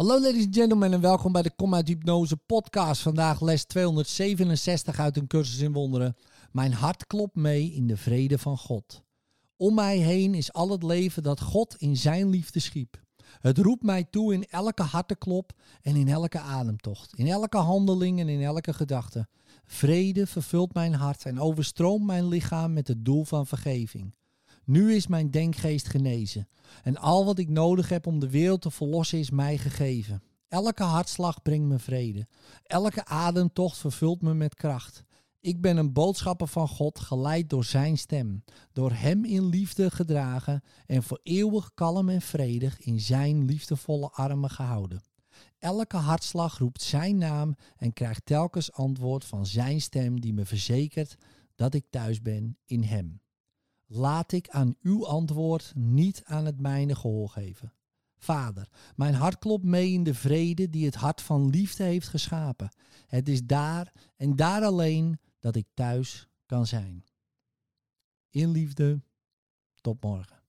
Hallo ladies and gentlemen en welkom bij de Kom uit Hypnose podcast. Vandaag les 267 uit een cursus in wonderen. Mijn hart klopt mee in de vrede van God. Om mij heen is al het leven dat God in zijn liefde schiep. Het roept mij toe in elke harteklop en in elke ademtocht, in elke handeling en in elke gedachte. Vrede vervult mijn hart en overstroomt mijn lichaam met het doel van vergeving. Nu is mijn denkgeest genezen. En al wat ik nodig heb om de wereld te verlossen is mij gegeven. Elke hartslag brengt me vrede. Elke ademtocht vervult me met kracht. Ik ben een boodschapper van God, geleid door Zijn stem, door Hem in liefde gedragen en voor eeuwig kalm en vredig in Zijn liefdevolle armen gehouden. Elke hartslag roept Zijn naam en krijgt telkens antwoord van Zijn stem die me verzekert dat ik thuis ben in Hem. Laat ik aan uw antwoord niet aan het mijne gehoor geven. Vader, mijn hart klopt mee in de vrede die het hart van liefde heeft geschapen. Het is daar en daar alleen dat ik thuis kan zijn. In liefde, tot morgen.